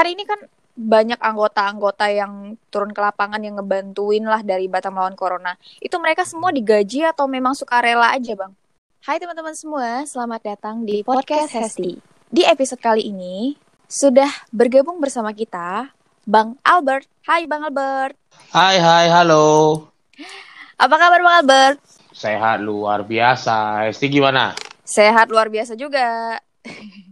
kan ini kan banyak anggota-anggota yang turun ke lapangan yang ngebantuin lah dari Batam lawan Corona. Itu mereka semua digaji atau memang suka rela aja, Bang? Hai teman-teman semua, selamat datang di Podcast Hesti. Di episode kali ini, sudah bergabung bersama kita Bang Albert. Hai Bang Albert. Hai, hai, halo. Apa kabar Bang Albert? Sehat luar biasa. Esti gimana? Sehat luar biasa juga.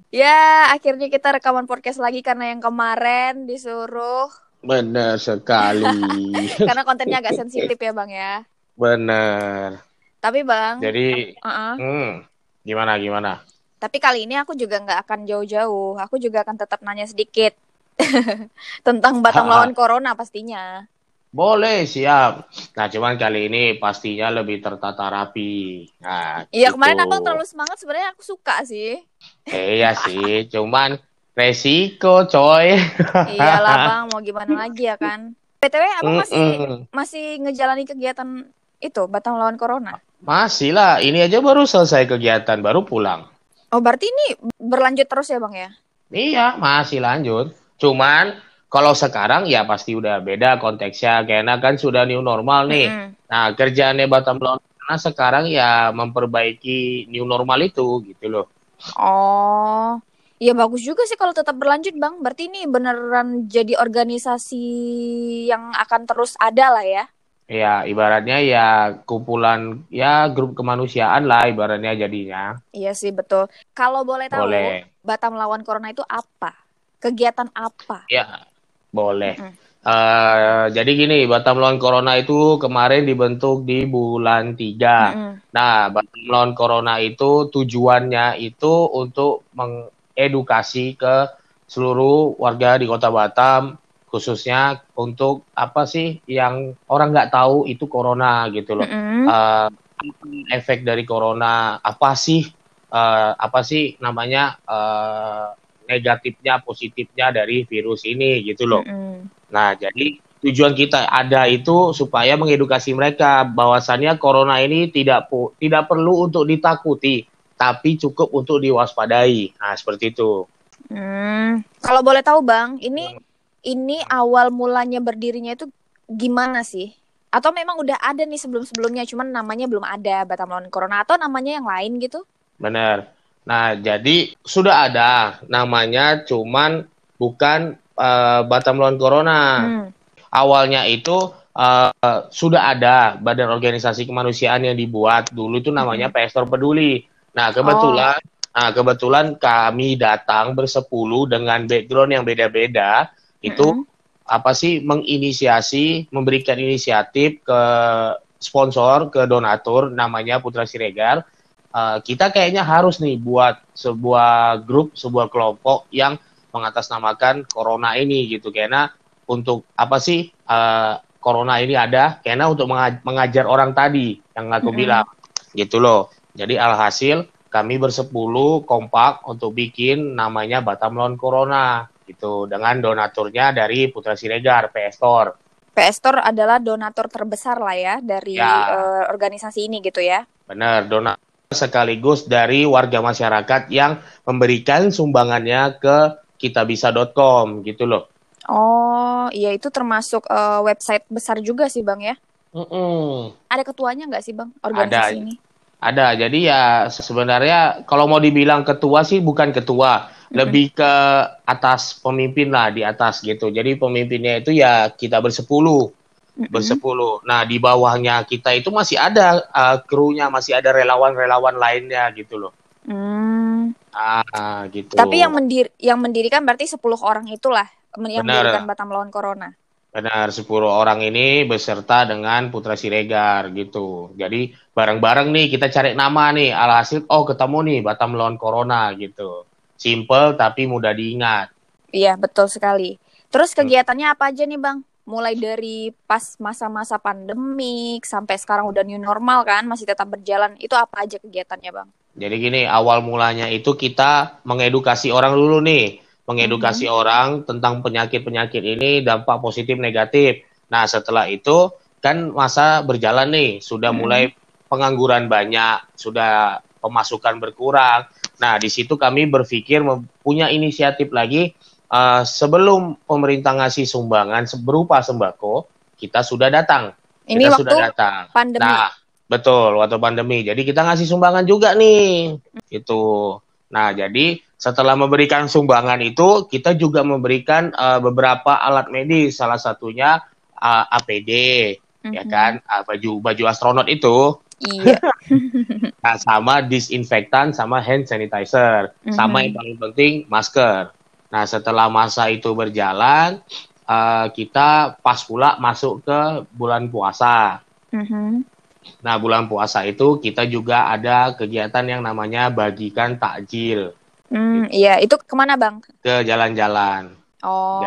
Ya, akhirnya kita rekaman podcast lagi karena yang kemarin disuruh. Bener sekali. karena kontennya agak sensitif ya Bang ya. Bener. Tapi Bang. Jadi, uh-uh. hmm, gimana, gimana? Tapi kali ini aku juga nggak akan jauh-jauh. Aku juga akan tetap nanya sedikit tentang Batam lawan Corona pastinya. Boleh, siap. Nah, cuman kali ini pastinya lebih tertata rapi. Nah, Iya, gitu. kemarin abang terlalu semangat. Sebenarnya aku suka sih. Eh, iya sih, cuman resiko, coy. Iyalah bang, mau gimana lagi ya kan. PTW abang masih Mm-mm. masih ngejalani kegiatan itu Batam lawan Corona. Masih lah, ini aja baru selesai kegiatan, baru pulang. Oh berarti ini berlanjut terus ya bang ya? Iya, masih lanjut. Cuman kalau sekarang ya pasti udah beda konteksnya karena kan sudah new normal nih. Mm-mm. Nah, kerjaannya Batam Lawan karena sekarang ya memperbaiki new normal itu gitu loh. Oh, ya bagus juga sih kalau tetap berlanjut bang. Berarti ini beneran jadi organisasi yang akan terus ada lah ya? Ya, ibaratnya ya kumpulan ya grup kemanusiaan lah ibaratnya jadinya. Iya sih betul. Kalau boleh tahu, Boleh. Batam lawan Corona itu apa? Kegiatan apa? Ya, boleh. Eh, jadi gini, Batam Lawan Corona itu kemarin dibentuk di bulan 3. Mm-mm. Nah, Batam Lawan Corona itu tujuannya itu untuk mengedukasi ke seluruh warga di Kota Batam, khususnya untuk apa sih yang orang nggak tahu itu Corona gitu loh. Mm-mm. Eh, efek dari Corona apa sih? eh, apa sih namanya eh, negatifnya, positifnya dari virus ini gitu loh. Mm-mm. Nah, jadi tujuan kita ada itu supaya mengedukasi mereka bahwasannya corona ini tidak tidak perlu untuk ditakuti, tapi cukup untuk diwaspadai. Nah, seperti itu. Hmm, kalau boleh tahu Bang, ini ini awal mulanya berdirinya itu gimana sih? Atau memang udah ada nih sebelum-sebelumnya, cuman namanya belum ada Batam lawan Corona atau namanya yang lain gitu? Benar. Nah, jadi sudah ada namanya cuman bukan eh, Batam Lawan Corona. Hmm. Awalnya itu eh, sudah ada badan organisasi kemanusiaan yang dibuat dulu itu namanya Pestor Peduli. Nah kebetulan, nah kebetulan kami datang bersepuluh dengan background yang beda-beda itu Mm-mm. apa sih menginisiasi, memberikan inisiatif ke sponsor, ke donatur namanya Putra Siregar. Eh, kita kayaknya harus nih buat sebuah grup, sebuah kelompok yang mengatasnamakan corona ini gitu karena untuk apa sih eh, corona ini ada karena untuk menga- mengajar orang tadi yang aku Mm-mm. bilang gitu loh jadi alhasil kami bersepuluh kompak untuk bikin namanya Batam Lawan Corona gitu dengan donaturnya dari Putra Siregar PS Store PS Store adalah donatur terbesar lah ya dari Ya. eh, organisasi ini gitu ya. benar donatur sekaligus dari warga masyarakat yang memberikan sumbangannya ke kitabisa.com gitu loh Oh, iya itu termasuk eh, website besar juga sih Bang ya. Mm-mm. Ada ketuanya nggak sih Bang organisasi Ada. ini? Ada, jadi ya sebenarnya kalau mau dibilang ketua sih bukan ketua, lebih ke atas pemimpin lah di atas gitu. Jadi pemimpinnya itu ya kita bersepuluh. Bersepuluh. Nah di bawahnya kita itu masih ada uh, krunya, masih ada relawan-relawan lainnya gitu loh. Hmm. Ah gitu. Tapi yang mendir yang mendirikan berarti 10 orang itulah yang Benar. mendirikan Batam lawan Corona. Benar, 10 orang ini beserta dengan Putra Siregar gitu. Jadi bareng-bareng nih kita cari nama nih. Alhasil oh ketemu nih Batam lawan Corona gitu. Simple tapi mudah diingat. Iya, betul sekali. Terus Hmm. kegiatannya apa aja nih, Bang? Mulai dari pas masa-masa pandemik sampai sekarang udah new normal kan, masih tetap berjalan. Itu apa aja kegiatannya, Bang? Jadi gini, awal mulanya itu kita mengedukasi orang dulu nih. Mengedukasi orang tentang penyakit-penyakit ini dampak positif negatif. Nah, setelah itu kan masa berjalan nih, sudah Hmm. mulai pengangguran banyak, sudah pemasukan berkurang. Nah, di situ kami berpikir punya inisiatif lagi uh, sebelum pemerintah ngasih sumbangan berupa sembako, kita sudah datang. Ini kita waktu sudah datang. pandemi. Nah, betul waktu pandemi. Jadi kita ngasih sumbangan juga nih. Itu. Nah, jadi setelah memberikan sumbangan itu, kita juga memberikan uh, beberapa alat medis. Salah satunya uh, APD, ya Mhm. kan? Uh, baju baju astronot itu. Iya. Nah, sama disinfektan sama hand sanitizer. Sama Mhm. yang paling penting masker. Nah, setelah masa itu berjalan, uh, kita pas pula masuk ke bulan puasa. Mhm. Nah, bulan puasa itu kita juga ada kegiatan yang namanya bagikan takjil Hmm, iya, itu ke mana bang? ke jalan-jalan. Oh,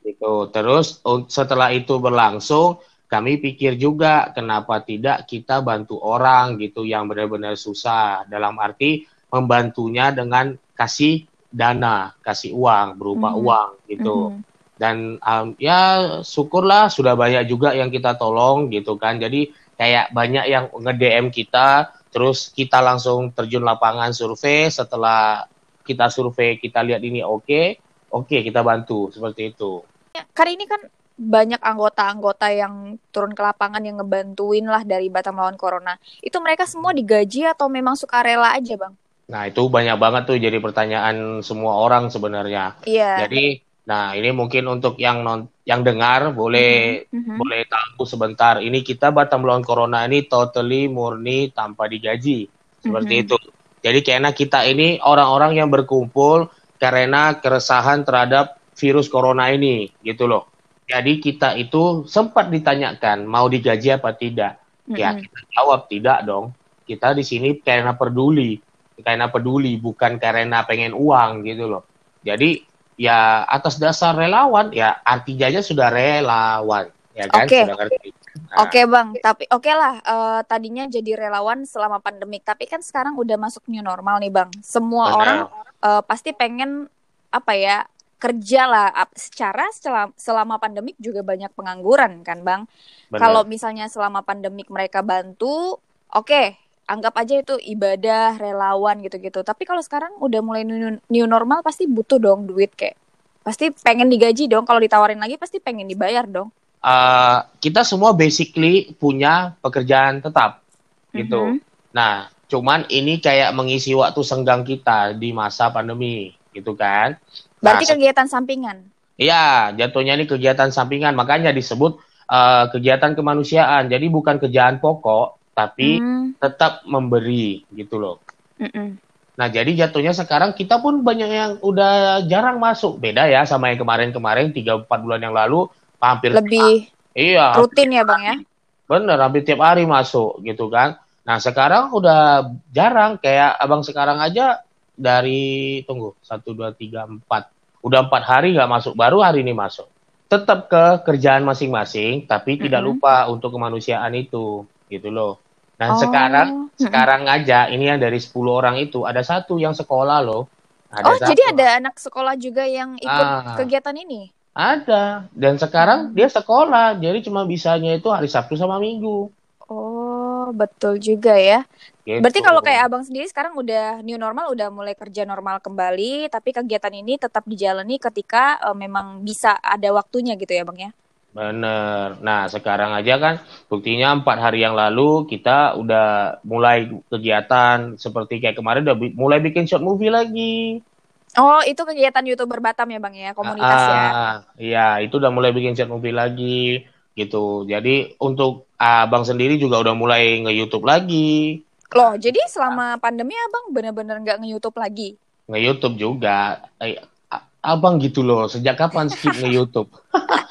Gitu. Terus un- setelah itu berlangsung, kami pikir juga kenapa tidak kita bantu orang gitu yang benar-benar susah. Dalam arti membantunya dengan kasih dana, kasih uang berupa Mhm. uang gitu. Mhm. Dan um, ya syukurlah sudah banyak juga yang kita tolong gitu kan. Jadi kayak banyak yang nge-DM kita, terus kita langsung terjun lapangan survei. Setelah kita survei, kita lihat ini oke, oke kita bantu seperti itu. kan ini kan banyak anggota-anggota yang turun ke lapangan yang ngebantuin lah dari Batam lawan Corona. Itu mereka semua digaji atau memang suka rela aja bang? Nah itu banyak banget tuh jadi pertanyaan semua orang sebenarnya. Iya. Jadi, nah ini mungkin untuk yang non yang dengar boleh Mhm. boleh tahu sebentar. Ini kita Batam lawan Corona ini totally murni tanpa digaji. Seperti Mhm. itu. Jadi karena kita ini orang-orang yang berkumpul karena keresahan terhadap virus corona ini, gitu loh. Jadi kita itu sempat ditanyakan mau digaji apa tidak. Ya Mhm. kita jawab tidak dong. Kita di sini karena peduli, karena peduli bukan karena pengen uang gitu loh. Jadi ya atas dasar relawan ya artinya sudah relawan ya kan Oke. sudah ngerti. Nah, Oke bang, tapi oke lah. eh, tadinya jadi relawan selama pandemik, tapi kan sekarang udah masuk new normal nih bang. Semua Benar. orang eh, pasti pengen apa ya kerja lah. Secara selama, selama pandemik juga banyak pengangguran kan bang. Kalau misalnya selama pandemik mereka bantu, oke, anggap aja itu ibadah, relawan gitu-gitu. Tapi kalau sekarang udah mulai new, new normal, pasti butuh dong duit kayak. Pasti pengen digaji dong. Kalau ditawarin lagi, pasti pengen dibayar dong. Eh, kita semua basically punya pekerjaan tetap gitu. Mhm. Nah, cuman ini kayak mengisi waktu senggang kita di masa pandemi gitu kan. Berarti Nah, kegiatan sampingan. Iya, jatuhnya ini kegiatan sampingan, makanya disebut eh, kegiatan kemanusiaan. Jadi bukan kerjaan pokok, tapi Hmm, tetap memberi gitu loh. mm-mm. Nah, jadi jatuhnya sekarang kita pun banyak yang udah jarang masuk. Beda ya sama yang kemarin-kemarin 3-4 bulan yang lalu hampir Lebih iya, rutin ya bang ya. bener hampir tiap hari masuk gitu kan. Nah, sekarang udah jarang kayak Abang sekarang aja dari tunggu 1 2 3 4. Udah empat hari nggak masuk, baru hari ini masuk. Tetap ke kerjaan masing-masing, tapi tidak Mm-mm. lupa untuk kemanusiaan itu, gitu loh. Oh, Nah, sekarang sekarang aja ini yang dari 10 orang itu ada satu yang sekolah loh. Ada Oh, satu. jadi ada anak sekolah juga yang ikut Ah. kegiatan ini. Ada. Dan sekarang dia sekolah, jadi cuma bisanya itu hari Sabtu sama Minggu. Oh, betul juga ya. Gitu. Berarti kalau kayak abang sendiri sekarang udah new normal, udah mulai kerja normal kembali, tapi kegiatan ini tetap dijalani ketika eh, memang bisa ada waktunya gitu ya bang ya. Bener. Nah, sekarang aja kan buktinya empat hari yang lalu kita udah mulai kegiatan seperti kayak kemarin udah bi- mulai bikin short movie lagi. Oh, itu kegiatan youtuber Batam ya bang ya, komunitas ya. Ah, Iya, itu udah mulai bikin short movie lagi gitu. Jadi untuk abang sendiri juga udah mulai nge-YouTube lagi, Loh, jadi selama pandemi abang bener-bener nggak nge-youtube lagi? nge-YouTube juga. Eh, abang gitu loh, sejak kapan skip nge-YouTube?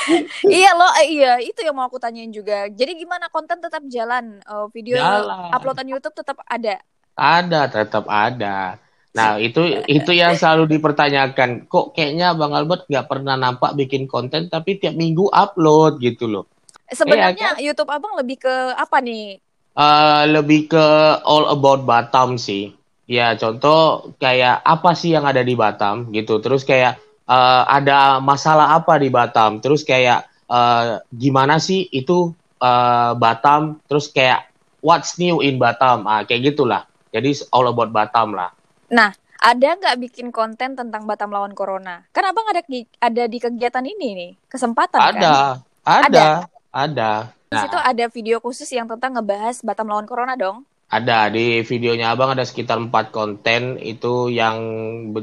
iya loh, eh, iya itu yang mau aku tanyain juga. Jadi gimana konten tetap jalan, Eh, video Jalan. uploadan YouTube tetap ada. Ada, tetap ada. Nah, itu itu yang selalu dipertanyakan. Kok kayaknya Bang Albert nggak pernah nampak bikin konten, tapi tiap minggu upload gitu loh. Sebenarnya Iya, YouTube abang lebih ke apa nih? Eh, lebih ke all about Batam sih. Ya, contoh kayak apa sih yang ada di Batam gitu. Terus kayak eh, ada masalah apa di Batam. Terus kayak eh, gimana sih itu eh, Batam. Terus kayak what's new in Batam. Ah, kayak gitulah. Jadi all about Batam lah. ada nggak bikin konten tentang Batam lawan Corona? Kan abang ada ada di kegiatan ini nih, kesempatan ada, kan? Ada, ada, ada. Di situ Nah, ada video khusus yang tentang ngebahas Batam lawan Corona dong. ada di videonya abang ada sekitar empat konten itu yang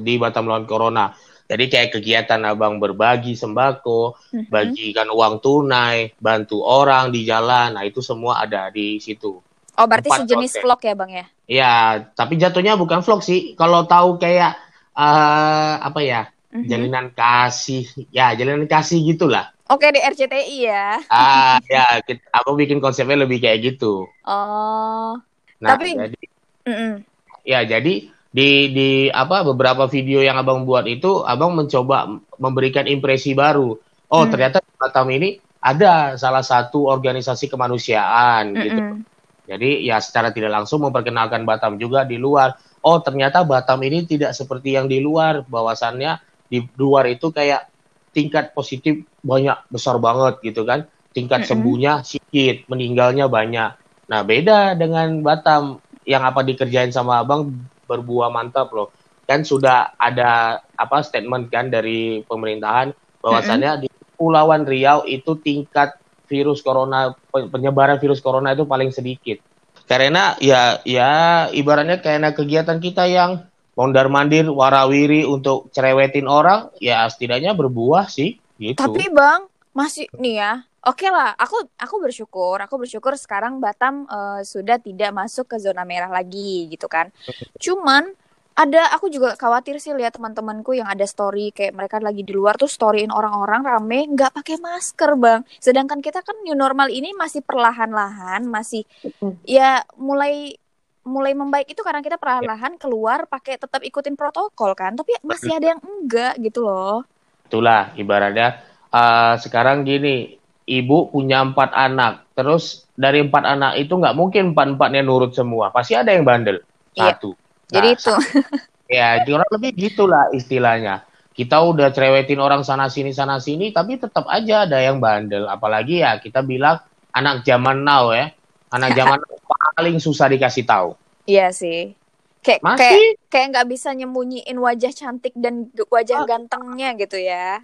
di Batam lawan Corona. Jadi kayak kegiatan abang berbagi sembako, Mhm. bagikan uang tunai, bantu orang di jalan. Nah itu semua ada di situ. Oh, berarti Empat sejenis konten. vlog ya, Bang ya? Ya, tapi jatuhnya bukan vlog sih. Kalau tahu kayak eh, apa ya, Mhm. jalinan kasih, ya jalinan kasih gitulah. Oke, di RCTI ya. Ah, ya, kita, aku bikin konsepnya lebih kayak gitu. Oh. Nah, Tapi- jadi Mm-mm. ya jadi di di apa beberapa video yang abang buat itu, abang mencoba memberikan impresi baru. Oh, Hmm. ternyata di Batam ini ada salah satu organisasi kemanusiaan gitu. Mm-mm. Jadi ya secara tidak langsung memperkenalkan Batam juga di luar. Oh ternyata Batam ini tidak seperti yang di luar. Bahwasannya di luar itu kayak tingkat positif banyak besar banget gitu kan. Tingkat Mm-mm. sembuhnya sedikit, meninggalnya banyak. Nah beda dengan Batam yang apa dikerjain sama abang berbuah mantap loh. Kan sudah ada apa statement kan dari pemerintahan bahwasannya di Kepulauan Riau itu tingkat virus corona pe- penyebaran virus corona itu paling sedikit. Karena ya ya ibaratnya kayak kegiatan kita yang mondar mandir warawiri untuk cerewetin orang ya setidaknya berbuah sih gitu. Tapi Bang, masih nih ya. Oke lah, aku aku bersyukur, aku bersyukur sekarang Batam eh, sudah tidak masuk ke zona merah lagi gitu kan. Cuman ada aku juga khawatir sih lihat teman-temanku yang ada story kayak mereka lagi di luar tuh storyin orang-orang rame nggak pakai masker bang. Sedangkan kita kan new normal ini masih perlahan-lahan, masih ya mulai mulai membaik itu karena kita perlahan-lahan keluar pakai tetap ikutin protokol kan. Tapi masih ada yang enggak gitu loh. Itulah ibaratnya eh, sekarang gini, ibu punya empat anak, terus dari empat anak itu nggak mungkin empat empatnya nurut semua, pasti ada yang bandel Iya. satu. Jadi Nah, itu. Ya, kurang lebih gitulah istilahnya. Kita udah cerewetin orang sana sini sana sini, tapi tetap aja ada yang bandel. Apalagi ya kita bilang anak zaman now ya, anak zaman now paling susah dikasih tahu. Iya sih. Kayak Masih? kayak kayak nggak bisa nyembunyiin wajah cantik dan wajah Ah. gantengnya gitu ya.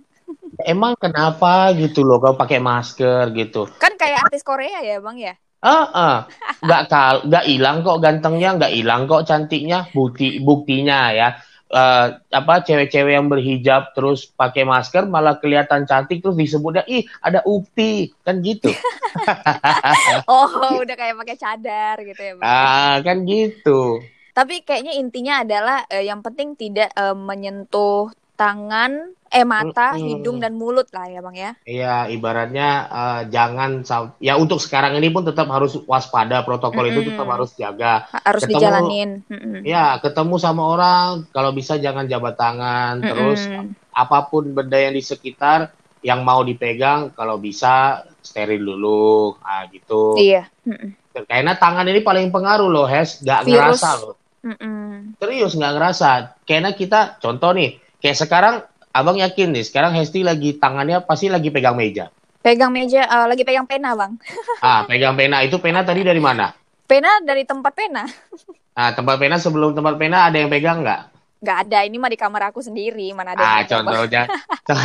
Emang kenapa gitu loh kau pakai masker gitu? Kan kayak artis Korea ya, Bang ya? Ah, ah. nggak kal, nggak hilang kok gantengnya, nggak hilang kok cantiknya. Bukti buktinya ya, eh, apa cewek-cewek yang berhijab terus pakai masker malah kelihatan cantik terus disebutnya ih ada Upi kan gitu. Oh, udah kayak pakai cadar gitu ya, Bang. ah kan gitu. Tapi kayaknya intinya adalah eh, yang penting tidak eh, menyentuh tangan, eh mata, Mm-mm. hidung dan mulut lah ya, Bang ya. Iya ibaratnya eh, jangan ya untuk sekarang ini pun tetap harus waspada protokol itu Mm-mm. tetap harus jaga. Ha- Harus Ketemu- dijalanin. Mm-mm. Ya ketemu sama orang kalau bisa jangan jabat tangan terus Mm-mm. apa pun benda yang di sekitar yang mau dipegang kalau bisa steril dulu ah gitu Iya. Mm-mm. karena tangan ini paling pengaruh loh Hes nggak ngerasa loh Mm-mm. serius nggak ngerasa karena kita contoh nih kayak sekarang abang yakin nih sekarang Hesti lagi tangannya pasti lagi pegang meja Pegang meja, eh, lagi pegang pena, Bang. ah pegang pena itu pena tadi dari mana Pena dari tempat pena. ah tempat pena sebelum tempat pena ada yang pegang nggak Nggak ada, ini mah di kamar aku sendiri, mana ada ah yang contohnya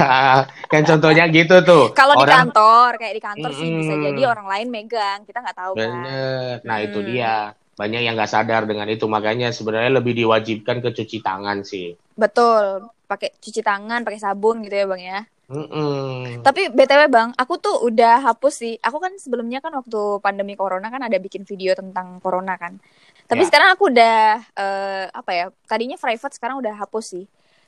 kan contohnya gitu tuh Kalau di kantor, kayak di kantor sih bisa jadi orang lain megang, kita nggak tahu kan. Bener. Nah itu Hmm. dia. Banyak yang nggak sadar dengan itu. Makanya sebenarnya lebih diwajibkan ke cuci tangan sih. Betul, pakai cuci tangan, pakai sabun gitu ya bang ya. Mm-mm. Tapi btw bang, aku tuh udah hapus sih. Aku kan sebelumnya kan waktu pandemi corona kan ada bikin video tentang corona kan. Tapi Ya. sekarang aku udah eh, apa ya? Tadinya private, sekarang udah hapus sih.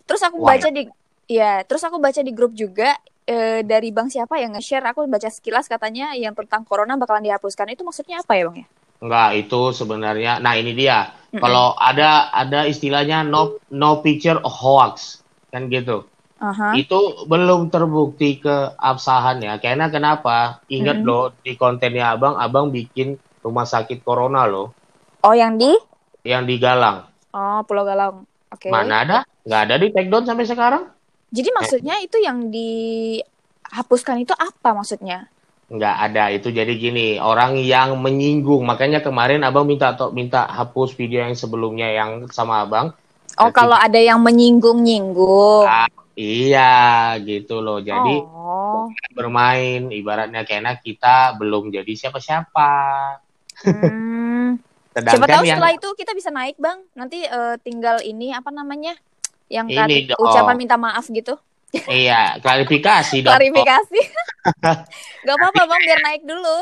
Terus aku Wah, baca di, ya, terus aku baca di grup juga eh, dari bang siapa yang nge-share. Aku baca sekilas katanya yang tentang corona bakalan dihapuskan. Itu maksudnya apa ya bang ya? Enggak, itu sebenarnya. Nah ini dia. Mm-mm. Kalau ada ada istilahnya no no picture hoax kan gitu. Aha. Itu belum terbukti keabsahannya. Karena kenapa? Ingat Mm-mm. loh di kontennya abang, abang bikin rumah sakit corona loh, Oh yang di? yang di Galang. Oh Pulau Galang. Oke. Mana ada? Nggak ada di take down sampai sekarang. Jadi maksudnya itu yang dihapuskan itu apa maksudnya? Nggak ada itu jadi gini orang yang menyinggung makanya kemarin abang minta to- minta hapus video yang sebelumnya yang sama abang Oh, kalau ada yang menyinggung-nyinggung. Ah, iya, gitu loh. Jadi oh. bermain ibaratnya kayaknya kita belum jadi siapa-siapa. Hmm. Sedangkan Siapa tahu yang setelah itu kita bisa naik, Bang. Nanti eh, tinggal ini apa namanya? Yang Ini ucapan minta maaf gitu. Iya, klarifikasi dong. Klarifikasi. Gak apa-apa, Bang, biar naik dulu.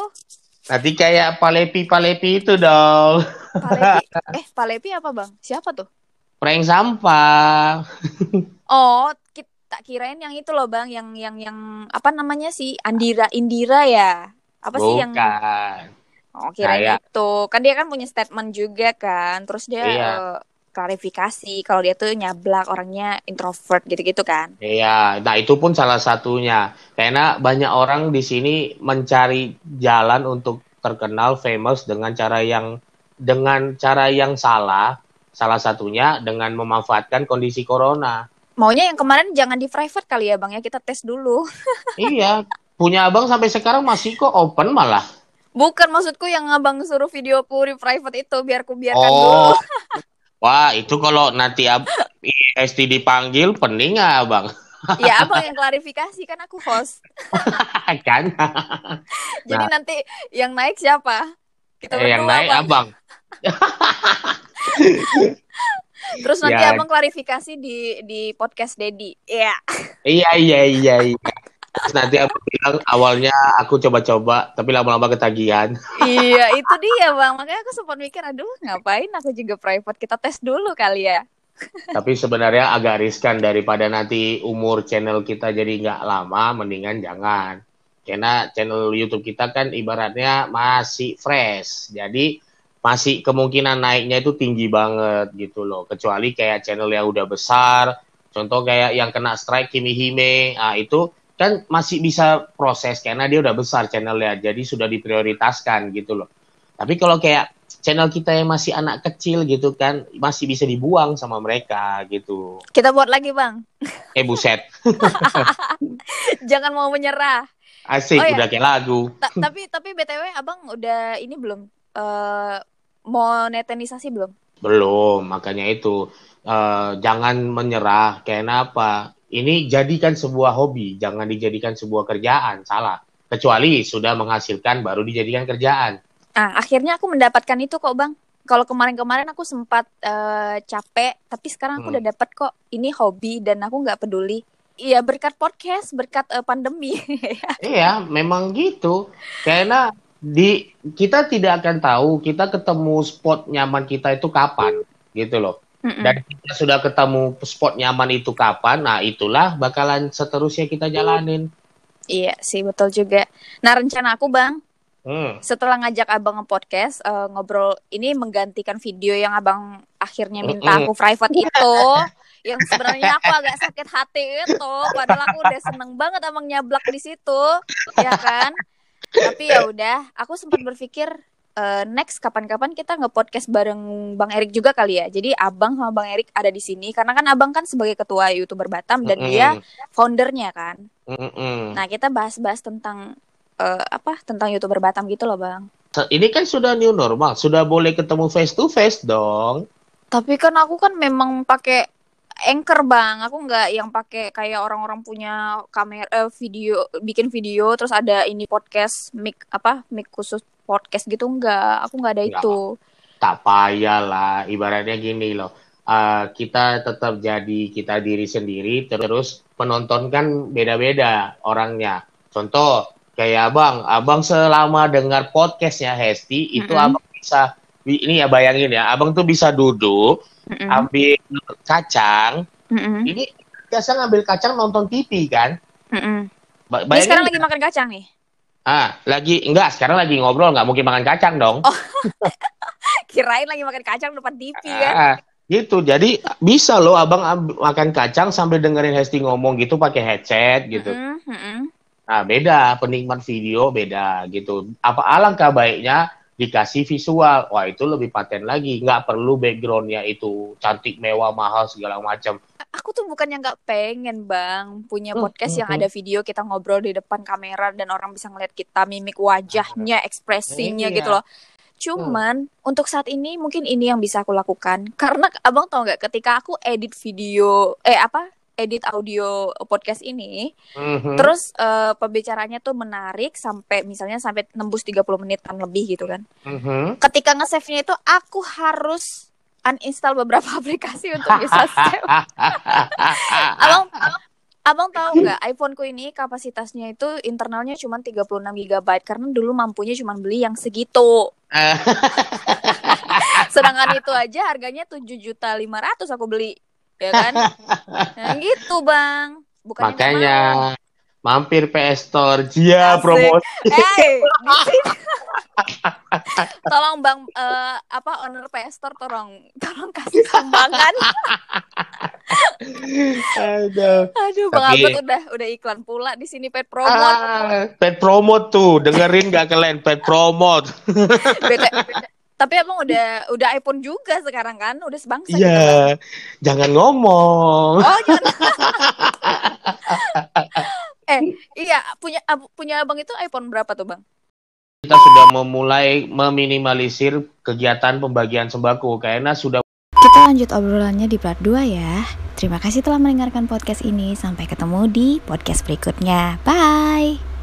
Nanti kayak Palepi-Palepi itu dong. Palepi. eh, Palepi apa, Bang? Siapa tuh? Prank sampah. Oh, kita kirain yang itu loh, Bang, yang yang yang apa namanya sih? Andira Indira ya. Apa sih yang Bukan. Oh, kirain Kayak- itu. Kan dia kan punya statement juga kan. Terus dia Iya. eh, klarifikasi kalau dia tuh nyablak orangnya introvert gitu-gitu kan. Iya, nah itu pun salah satunya. Karena banyak orang di sini mencari jalan untuk terkenal famous dengan cara yang dengan cara yang salah. Salah satunya dengan memanfaatkan kondisi corona. Maunya yang kemarin jangan di private kali ya, Bang ya. Kita tes dulu. iya, punya abang sampai sekarang masih kok open malah. Bukan maksudku yang abang suruh videoku di private itu biar ku biarkan Oh, dulu. wah itu kalau nanti ab ST dipanggil pening nggak abang? ya abang yang klarifikasi kan aku host. kan? Jadi Nah. nanti yang naik siapa? Kita Eh, yang naik Bang. abang. Terus nanti Ya. abang klarifikasi di di podcast Dedi. Iya. Iya iya iya iya. Terus nanti aku bilang awalnya aku coba-coba tapi lama-lama ketagihan. iya, itu dia, Bang. Makanya aku sempat mikir, aduh, ngapain aku juga private? Kita tes dulu kali ya. tapi sebenarnya agak riskan daripada nanti umur channel kita jadi nggak lama, mendingan jangan. Karena channel YouTube kita kan ibaratnya masih fresh. Jadi masih kemungkinan naiknya itu tinggi banget gitu loh. Kecuali kayak channel yang udah besar, contoh kayak yang kena strike Kimi Hime, nah itu kan masih bisa proses karena dia udah besar channelnya, jadi sudah diprioritaskan gitu loh. Tapi kalau kayak channel kita yang masih anak kecil gitu kan, masih bisa dibuang sama mereka gitu. Kita buat lagi, Bang. Eh buset, Jangan mau menyerah. asik Oh, iya. udah kayak lagu. Ta- tapi tapi BTW Abang udah ini belum eh monetisasi belum? Belum, makanya itu eh, jangan menyerah. Karena apa? Ini jadikan sebuah hobi, jangan dijadikan sebuah kerjaan. Salah. Kecuali sudah menghasilkan baru dijadikan kerjaan. Ah, akhirnya aku mendapatkan itu kok, Bang. Kalau kemarin-kemarin aku sempat eh, capek, tapi sekarang aku Hmm. udah dapat kok. Ini hobi dan aku nggak peduli. Iya, berkat podcast, berkat eh, pandemi. Iya, memang gitu. Karena di kita tidak akan tahu kita ketemu spot nyaman kita itu kapan, gitu loh. Mm-mm. Dan kita sudah ketemu spot nyaman itu kapan, nah itulah bakalan seterusnya kita jalanin. Iya sih, betul juga. Nah, rencana aku, Bang, Hmm. setelah ngajak abang nge-podcast eh, ngobrol ini menggantikan video yang abang akhirnya minta Mm-mm. aku private itu yang sebenarnya aku agak sakit hati itu padahal aku udah seneng banget abang nyablak di situ ya kan tapi ya udah aku sempat berpikir eh, next kapan-kapan kita nge-podcast bareng Bang Erik juga kali ya jadi abang sama Bang Erik ada di sini karena kan abang kan sebagai ketua youtuber Batam dan Mm-mm. dia foundernya kan Mm-mm. nah kita bahas-bahas tentang eh, apa tentang youtuber Batam gitu loh bang Ini kan sudah new normal, sudah boleh ketemu face to face dong. Tapi kan aku kan memang pakai anchor bang, aku nggak yang pakai kayak orang-orang punya kamera eh, video, bikin video terus ada ini podcast mic apa mic khusus podcast gitu nggak, aku nggak ada Nggak. itu. Tak payah lah, ibaratnya gini loh. eh, kita tetap jadi kita diri sendiri, terus penonton kan beda-beda orangnya. Contoh kayak abang, abang selama dengar podcastnya Hesti itu Mm-mm. abang bisa ini ya bayangin ya, abang tuh bisa duduk Mm-mm, ambil kacang. mm-mm, Ini biasa ngambil kacang nonton TV kan? mm-mm. Ba- Ini sekarang lagi makan kacang nih. Ah lagi enggak sekarang lagi ngobrol nggak mungkin makan kacang dong. Oh. Kirain lagi makan kacang depan TV kan. Ah, gitu. Jadi bisa loh abang ab- makan kacang sambil dengerin Hesti ngomong gitu pakai headset gitu. Mm-mm, mm-mm. Nah beda penikmat video beda gitu. Apa alangkah baiknya dikasih visual. Wah itu lebih paten lagi. Nggak perlu backgroundnya itu cantik mewah mahal segala macam. Aku tuh bukannya nggak pengen bang punya Hmm, podcast hmm, yang ada video kita ngobrol di depan kamera dan orang bisa ngeliat kita mimik wajahnya, ekspresinya Iya. gitu loh. Cuman untuk saat ini mungkin ini yang bisa aku lakukan karena abang tau nggak ketika aku edit video eh apa edit audio podcast ini Mhm. terus eh, pembicaranya tuh menarik sampai misalnya sampai nembus 30 menitan lebih gitu kan. Mhm. Ketika nge-save-nya itu aku harus uninstall beberapa aplikasi untuk bisa save. abang Abang tahu nggak iPhoneku ini kapasitasnya itu internalnya cuma 36 GB karena dulu mampunya cuma beli yang segitu. Sedangkan itu aja harganya 7 juta 500 aku beli. Ya kan? Nah, gitu, Bang. Bukannya Makanya. Mampir PS Store. Jia Asik. promosi. Eh, di sini. tolong Bang eh, apa owner PS Store tolong tolong kasih sumbangan. Aduh. Aduh, Bang Tapi- udah udah iklan pula di sini pet promote. Ah, pet promote tuh, dengerin gak kalian pet promote? Bete- Tapi abang udah udah iPhone juga sekarang kan, udah sebangsa. gitu, Bang. Iya, jangan ngomong. Oh jangan. eh iya punya ab- punya abang itu iPhone berapa tuh bang? Kita sudah memulai meminimalisir kegiatan pembagian sembako karena sudah Kita lanjut obrolannya di part 2 ya. Terima kasih telah mendengarkan podcast ini. Sampai ketemu di podcast berikutnya. Bye.